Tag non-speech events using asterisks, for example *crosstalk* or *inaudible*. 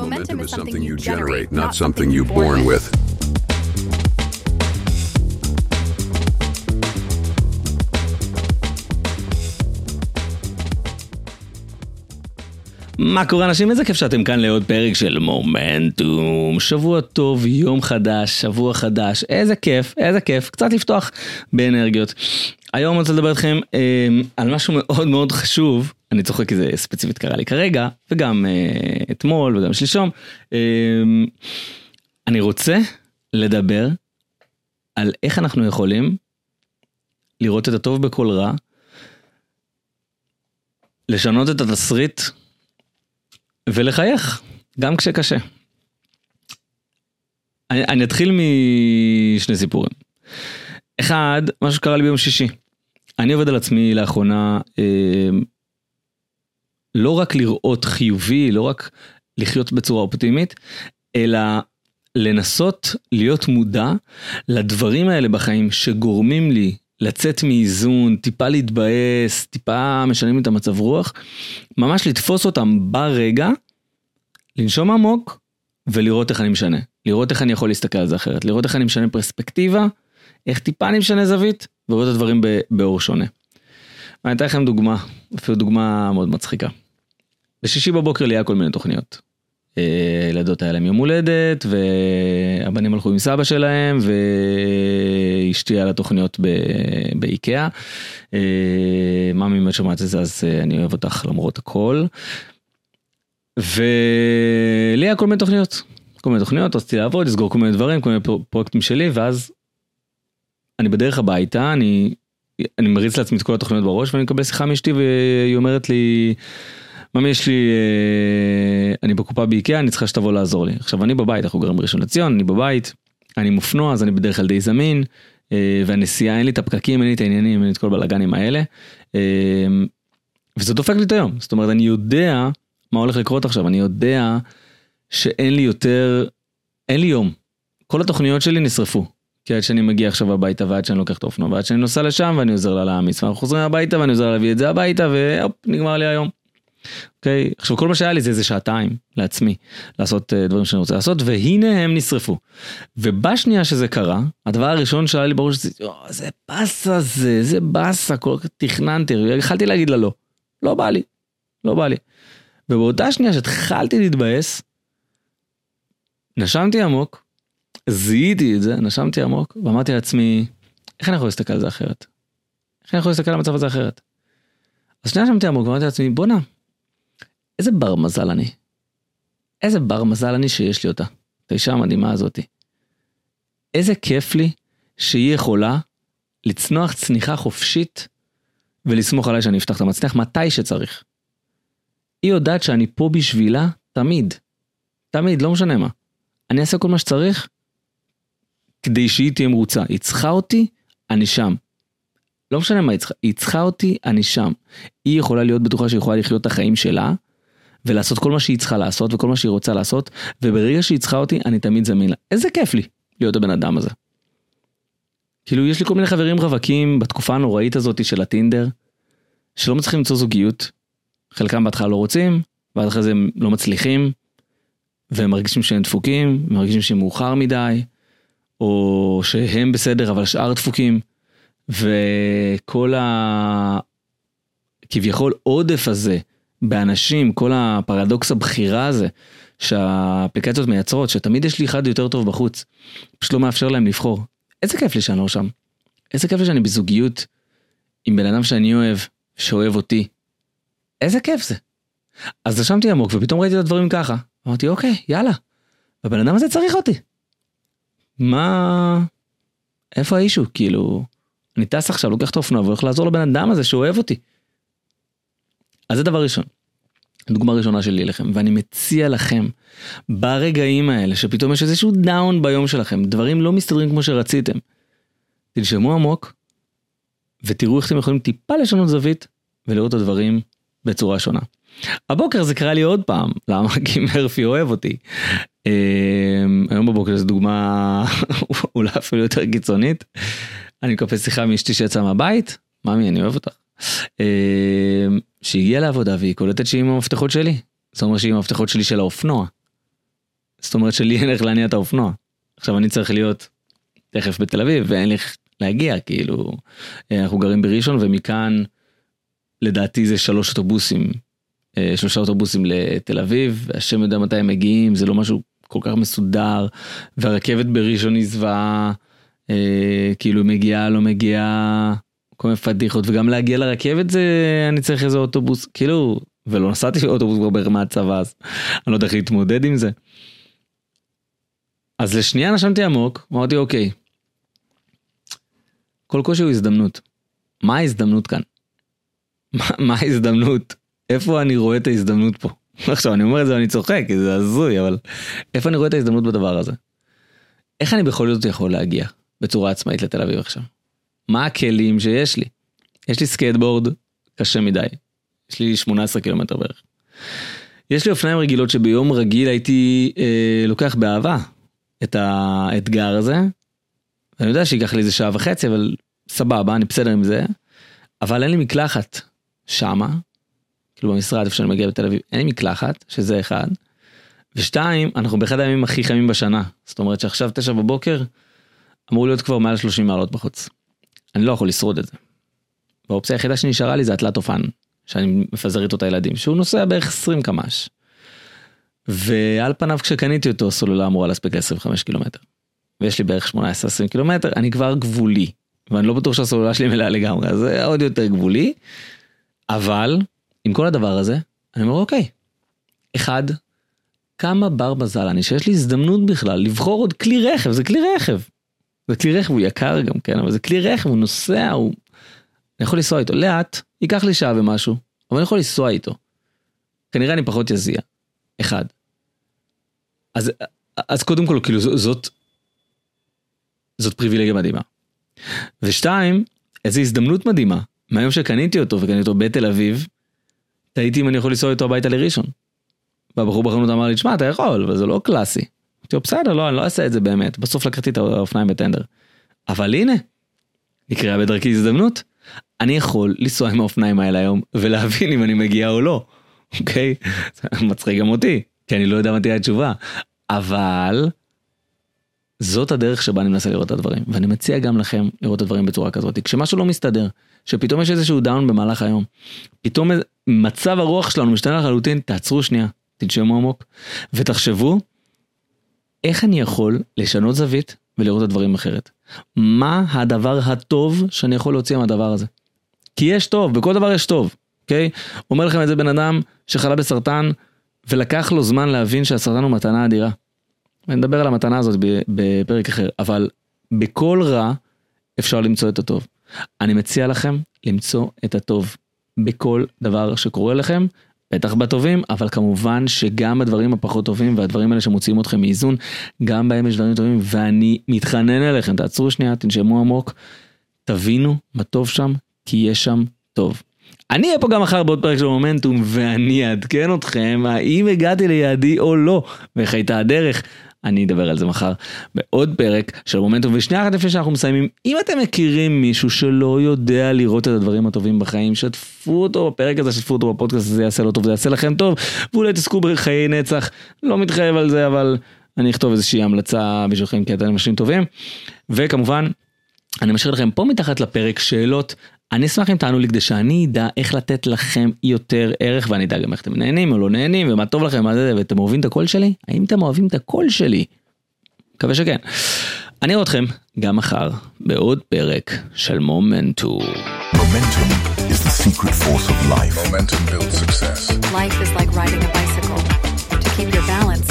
Momentum is something you generate, not something you're born with. מה קורה אנשים? איזה כיף שאתם כאן לעוד פרק של מומנטום. שבוע טוב, יום חדש, שבוע חדש, איזה כיף, איזה כיף, קצת לפתוח באנרגיות. היום אני רוצה לדבר איתכם אה, על משהו מאוד מאוד חשוב, אני צוחק כי זה ספציפית קרה לי כרגע, וגם אה, אתמול וגם שלשום. אה, אני רוצה לדבר על איך אנחנו יכולים לראות את הטוב בכל רע, לשנות את התסריט ולחייך, גם כשקשה. אני, אני אתחיל משני סיפורים. אחד, משהו שקרה לי ביום שישי. אני עובד על עצמי לאחרונה אה, לא רק לראות חיובי, לא רק לחיות בצורה אופטימית, אלא לנסות להיות מודע לדברים האלה בחיים שגורמים לי לצאת מאיזון, טיפה להתבאס, טיפה משנים את המצב רוח, ממש לתפוס אותם ברגע, לנשום עמוק ולראות איך אני משנה. לראות איך אני יכול להסתכל על זה אחרת, לראות איך אני משנה פרספקטיבה, איך טיפה אני משנה זווית, ולראות את הדברים באור שונה. אני אתן לכם דוגמה, אפילו דוגמה מאוד מצחיקה. בשישי בבוקר לי היה כל מיני תוכניות. ילדות היה להם יום הולדת והבנים הלכו עם סבא שלהם ואשתי על התוכניות באיקאה. ממי אם את שומעת את זה אז אני אוהב אותך למרות הכל. ולי היה כל מיני תוכניות. כל מיני תוכניות רציתי לעבוד לסגור כל מיני דברים כל מיני פרויקטים שלי ואז. אני בדרך הביתה אני אני מריץ לעצמי את כל התוכניות בראש ואני מקבל שיחה מאשתי והיא אומרת לי. ממי יש לי, אה, אני בקופה באיקאה, אני צריכה שתבוא לעזור לי. עכשיו אני בבית, אנחנו גרים בראשון לציון, אני בבית, אני מופנוע, אז אני בדרך כלל די זמין, אה, והנסיעה אין לי את הפקקים, אין לי את העניינים, אין לי את כל בלאגנים האלה. אה, וזה דופק לי את היום, זאת אומרת אני יודע מה הולך לקרות עכשיו, אני יודע שאין לי יותר, אין לי יום. כל התוכניות שלי נשרפו. כי עד שאני מגיע עכשיו הביתה ועד שאני לוקח את האופנוע ועד שאני נוסע לשם ואני עוזר לה להעמיס ואנחנו חוזרים הביתה ואני עוזר לה להביא את זה הביתה והופ נגמר לי היום. אוקיי, עכשיו כל מה שהיה לי זה איזה שעתיים לעצמי לעשות uh, דברים שאני רוצה לעשות והנה הם נשרפו. ובשנייה שזה קרה הדבר הראשון שהיה לי ברור שזה זה באסה זה זה באסה כל כך תכננתי יכלתי להגיד לה לא. לא בא לי. לא בא לי. ובאותה שנייה שהתחלתי להתבאס. נשמתי עמוק. זיהיתי את זה נשמתי עמוק ואמרתי לעצמי איך אני יכול להסתכל על זה אחרת. איך אני יכול להסתכל על המצב הזה אחרת. אז שנייה נשמתי עמוק ואמרתי לעצמי בואנה. איזה בר מזל אני. איזה בר מזל אני שיש לי אותה. את האישה המדהימה הזאתי. איזה כיף לי שהיא יכולה לצנוח צניחה חופשית ולסמוך עליי שאני אפתח את המצנח מתי שצריך. היא יודעת שאני פה בשבילה תמיד. תמיד, לא משנה מה. אני אעשה כל מה שצריך כדי שהיא תהיה מרוצה. היא צריכה אותי, אני שם. לא משנה מה היא צריכה, היא צריכה אותי, אני שם. היא יכולה להיות בטוחה שהיא יכולה לחיות את החיים שלה, ולעשות כל מה שהיא צריכה לעשות וכל מה שהיא רוצה לעשות, וברגע שהיא צריכה אותי, אני תמיד זמין לה. איזה כיף לי להיות הבן אדם הזה. כאילו, יש לי כל מיני חברים רווקים בתקופה הנוראית הזאת של הטינדר, שלא מצליחים למצוא זוגיות. חלקם בהתחלה לא רוצים, ואז אחרי זה הם לא מצליחים, והם מרגישים שהם דפוקים, מרגישים שהם מאוחר מדי, או שהם בסדר אבל השאר דפוקים. וכל הכביכול עודף הזה באנשים, כל הפרדוקס הבחירה הזה שהאפליקציות מייצרות, שתמיד יש לי אחד יותר טוב בחוץ, פשוט לא מאפשר להם לבחור. איזה כיף לי שאני לא שם. איזה כיף לי שאני בזוגיות עם בן אדם שאני אוהב, שאוהב אותי. איזה כיף זה. אז נשמתי עמוק ופתאום ראיתי את הדברים ככה. אמרתי אוקיי, יאללה. הבן אדם הזה צריך אותי. מה... איפה האישו? כאילו... אני טס עכשיו, לוקח את האופנוע והולך לעזור לבן אדם הזה שאוהב אותי. אז זה דבר ראשון. דוגמה ראשונה שלי לכם, ואני מציע לכם, ברגעים האלה, שפתאום יש איזשהו דאון ביום שלכם, דברים לא מסתדרים כמו שרציתם, תנשמו עמוק, ותראו איך אתם יכולים טיפה לשנות זווית, ולראות את הדברים בצורה שונה. הבוקר זה קרה לי עוד פעם, למה? *laughs* כי מרפי אוהב אותי. היום בבוקר זו דוגמה *laughs* אולי אפילו יותר קיצונית. אני מקבל שיחה מאשתי שיצאה מהבית, ממי אני אוהב אותך. שהגיעה לעבודה והיא קולטת שהיא עם המפתחות שלי. זאת אומרת שהיא עם המפתחות שלי של האופנוע. זאת אומרת שלי אין איך להניע את האופנוע. עכשיו אני צריך להיות תכף בתל אביב ואין לי איך להגיע כאילו אה, אנחנו גרים בראשון ומכאן לדעתי זה שלוש אוטובוסים אה, שלושה אוטובוסים לתל אביב השם יודע מתי הם מגיעים זה לא משהו כל כך מסודר והרכבת בראשון היא זוועה אה, כאילו מגיעה לא מגיעה כל מיני פדיחות וגם להגיע לרכבת זה אני צריך איזה אוטובוס כאילו ולא נסעתי באוטובוס כבר מהצבא אז אני לא יודע איך להתמודד עם זה. אז לשנייה נשמתי עמוק אמרתי אוקיי. כל קושי הוא הזדמנות. מה ההזדמנות כאן? מה, *laughs* מה ההזדמנות? איפה אני רואה את ההזדמנות פה? עכשיו אני אומר את זה ואני צוחק כי זה הזוי אבל איפה אני רואה את ההזדמנות בדבר הזה? איך אני בכל זאת יכול להגיע בצורה עצמאית לתל אביב עכשיו? מה הכלים שיש לי? יש לי סקייטבורד קשה מדי. יש לי 18 קילומטר בערך. יש לי אופניים רגילות שביום רגיל הייתי אה, לוקח באהבה את האתגר הזה. אני יודע שייקח לי איזה שעה וחצי אבל סבבה אני בסדר עם זה. אבל אין לי מקלחת שמה. כאילו במשרד איפה שאני מגיע בתל אביב אין לי מקלחת שזה אחד. ושתיים אנחנו באחד הימים הכי חמים בשנה זאת אומרת שעכשיו תשע בבוקר אמור להיות כבר מעל 30 מעלות בחוץ. אני לא יכול לשרוד את זה. והאופציה היחידה שנשארה לי זה התלת אופן שאני מפזר איתו את הילדים שהוא נוסע בערך 20 קמ"ש. ועל פניו כשקניתי אותו הסוללה אמורה להספיק ל-25 קילומטר. ויש לי בערך 18-20 קילומטר אני כבר גבולי ואני לא בטוח שהסוללה שלי מלאה לגמרי אז זה עוד יותר גבולי. אבל עם כל הדבר הזה אני אומר אוקיי. אחד כמה בר מזל אני שיש לי הזדמנות בכלל לבחור עוד כלי רכב זה כלי רכב. זה כלי רכב הוא יקר גם כן אבל זה כלי רכב הוא נוסע הוא. אני יכול לנסוע איתו לאט ייקח לי שעה ומשהו אבל אני יכול לנסוע איתו. כנראה אני פחות יזיע. אחד. אז אז קודם כל כאילו זאת. זאת פריבילגיה מדהימה. ושתיים איזה הזדמנות מדהימה מהיום שקניתי אותו וקניתי אותו בתל אביב. תהיתי אם אני יכול לנסוע איתו הביתה לראשון. והבחור בחנות אמר לי תשמע אתה יכול אבל זה לא קלאסי. אמרתי לו בסדר לא אני לא אעשה את זה באמת בסוף לקחתי את האופניים בטנדר. אבל הנה. נקראה בדרכי הזדמנות. אני יכול לנסוע עם האופניים האלה היום ולהבין אם אני מגיע או לא. אוקיי? זה מצחיק גם אותי כי אני לא יודע מה תהיה התשובה. אבל. זאת הדרך שבה אני מנסה לראות את הדברים ואני מציע גם לכם לראות את הדברים בצורה כזאת כשמשהו לא מסתדר שפתאום יש איזשהו דאון במהלך היום פתאום מצב הרוח שלנו משתנה לחלוטין תעצרו שנייה תנשמו עמוק ותחשבו איך אני יכול לשנות זווית ולראות את הדברים אחרת. מה הדבר הטוב שאני יכול להוציא מהדבר הזה. כי יש טוב, בכל דבר יש טוב, אוקיי? אומר לכם את זה בן אדם שחלה בסרטן ולקח לו זמן להבין שהסרטן הוא מתנה אדירה. ונדבר על המתנה הזאת בפרק אחר, אבל בכל רע אפשר למצוא את הטוב. אני מציע לכם למצוא את הטוב בכל דבר שקורה לכם בטח בטובים, אבל כמובן שגם בדברים הפחות טובים והדברים האלה שמוציאים אתכם מאיזון, גם בהם יש דברים טובים ואני מתחנן אליכם, תעצרו שנייה, תנשמו עמוק, תבינו מה טוב שם, כי יש שם טוב. אני אהיה פה גם מחר בעוד פרק של מומנטום ואני אעדכן אתכם האם הגעתי ליעדי או לא ואיך הייתה הדרך. אני אדבר על זה מחר בעוד פרק של מומנטום ושנייה אחת לפני שאנחנו מסיימים אם אתם מכירים מישהו שלא יודע לראות את הדברים הטובים בחיים שתפו אותו בפרק הזה שתפו אותו בפודקאסט הזה יעשה לו טוב זה יעשה לכם טוב ואולי תעסקו בחיי נצח. לא מתחייב על זה אבל אני אכתוב איזושהי המלצה בשבילכם כי אתם אנשים טובים. וכמובן אני משאיר לכם פה מתחת לפרק שאלות אני אשמח אם תענו לי כדי שאני אדע איך לתת לכם יותר ערך ואני אדע גם איך אתם נהנים או לא נהנים ומה טוב לכם מה זה ואתם אוהבים את הקול שלי האם אתם אוהבים את הקול שלי. מקווה שכן. אני רואה אתכם גם מחר בעוד פרק של מומנטו. Momentum is the secret force of life. Momentum builds success. Life is like riding a bicycle. To keep your balance,